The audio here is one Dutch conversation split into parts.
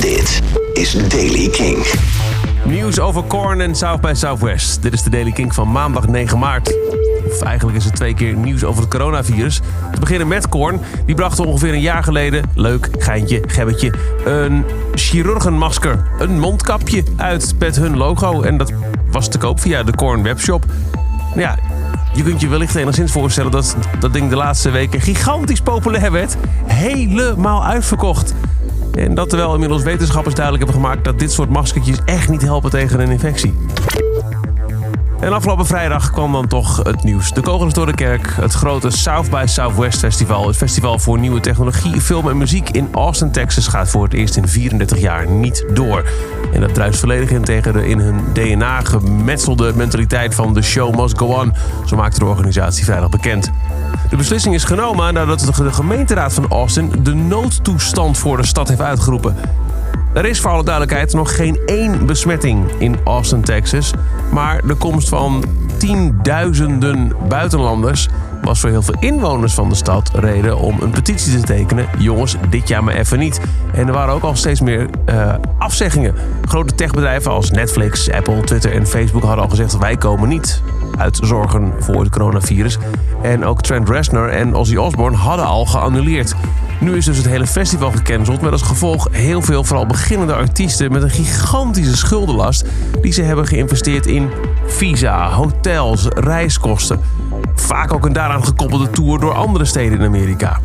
Dit is Daily King. Nieuws over Korn en South by Southwest. Dit is de Daily King van maandag 9 maart. Of eigenlijk is het twee keer nieuws over het coronavirus. We beginnen met Korn. Die bracht ongeveer een jaar geleden, leuk, geintje, gebbetje, een chirurgenmasker, een mondkapje uit met hun logo. En dat was te koop via de Korn webshop. Ja, je kunt je wellicht enigszins voorstellen dat dat ding de laatste weken gigantisch populair werd. Helemaal uitverkocht. En dat terwijl inmiddels wetenschappers duidelijk hebben gemaakt dat dit soort maskertjes echt niet helpen tegen een infectie. En afgelopen vrijdag kwam dan toch het nieuws. De kogels door de kerk, het grote South by Southwest Festival. Het festival voor nieuwe technologie, film en muziek in Austin, Texas... gaat voor het eerst in 34 jaar niet door. En dat druist volledig in tegen de in hun DNA gemetselde mentaliteit van de show must go on. Zo maakte de organisatie vrijdag bekend. De beslissing is genomen nadat de gemeenteraad van Austin de noodtoestand voor de stad heeft uitgeroepen. Er is voor alle duidelijkheid nog geen één besmetting in Austin, Texas. Maar de komst van tienduizenden buitenlanders was voor heel veel inwoners van de stad reden om een petitie te tekenen. Jongens, dit jaar maar even niet. En er waren ook al steeds meer uh, afzeggingen. Grote techbedrijven als Netflix, Apple, Twitter en Facebook hadden al gezegd: wij komen niet uit zorgen voor het coronavirus. En ook Trent Reznor en Ozzy Osbourne hadden al geannuleerd. Nu is dus het hele festival gecanceld met als gevolg heel veel vooral beginnende artiesten met een gigantische schuldenlast die ze hebben geïnvesteerd in visa, hotels, reiskosten. Vaak ook een daaraan gekoppelde tour door andere steden in Amerika.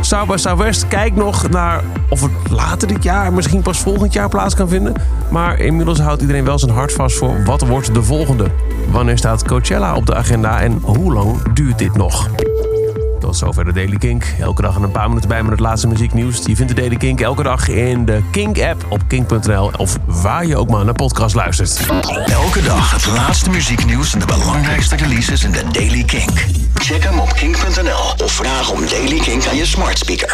South by Southwest kijkt nog naar of het later dit jaar, misschien pas volgend jaar plaats kan vinden. Maar inmiddels houdt iedereen wel zijn hart vast voor wat wordt de volgende. Wanneer staat Coachella op de agenda en hoe lang duurt dit nog? Tot zover de Daily Kink. Elke dag een paar minuten bij met het laatste muzieknieuws. Je vindt de Daily Kink elke dag in de Kink-app op kink.nl of waar je ook maar naar podcast luistert. Elke dag het laatste muzieknieuws en de belangrijkste releases in de Daily Kink. Check hem op kink.nl of vraag om Daily Kink aan je smart speaker.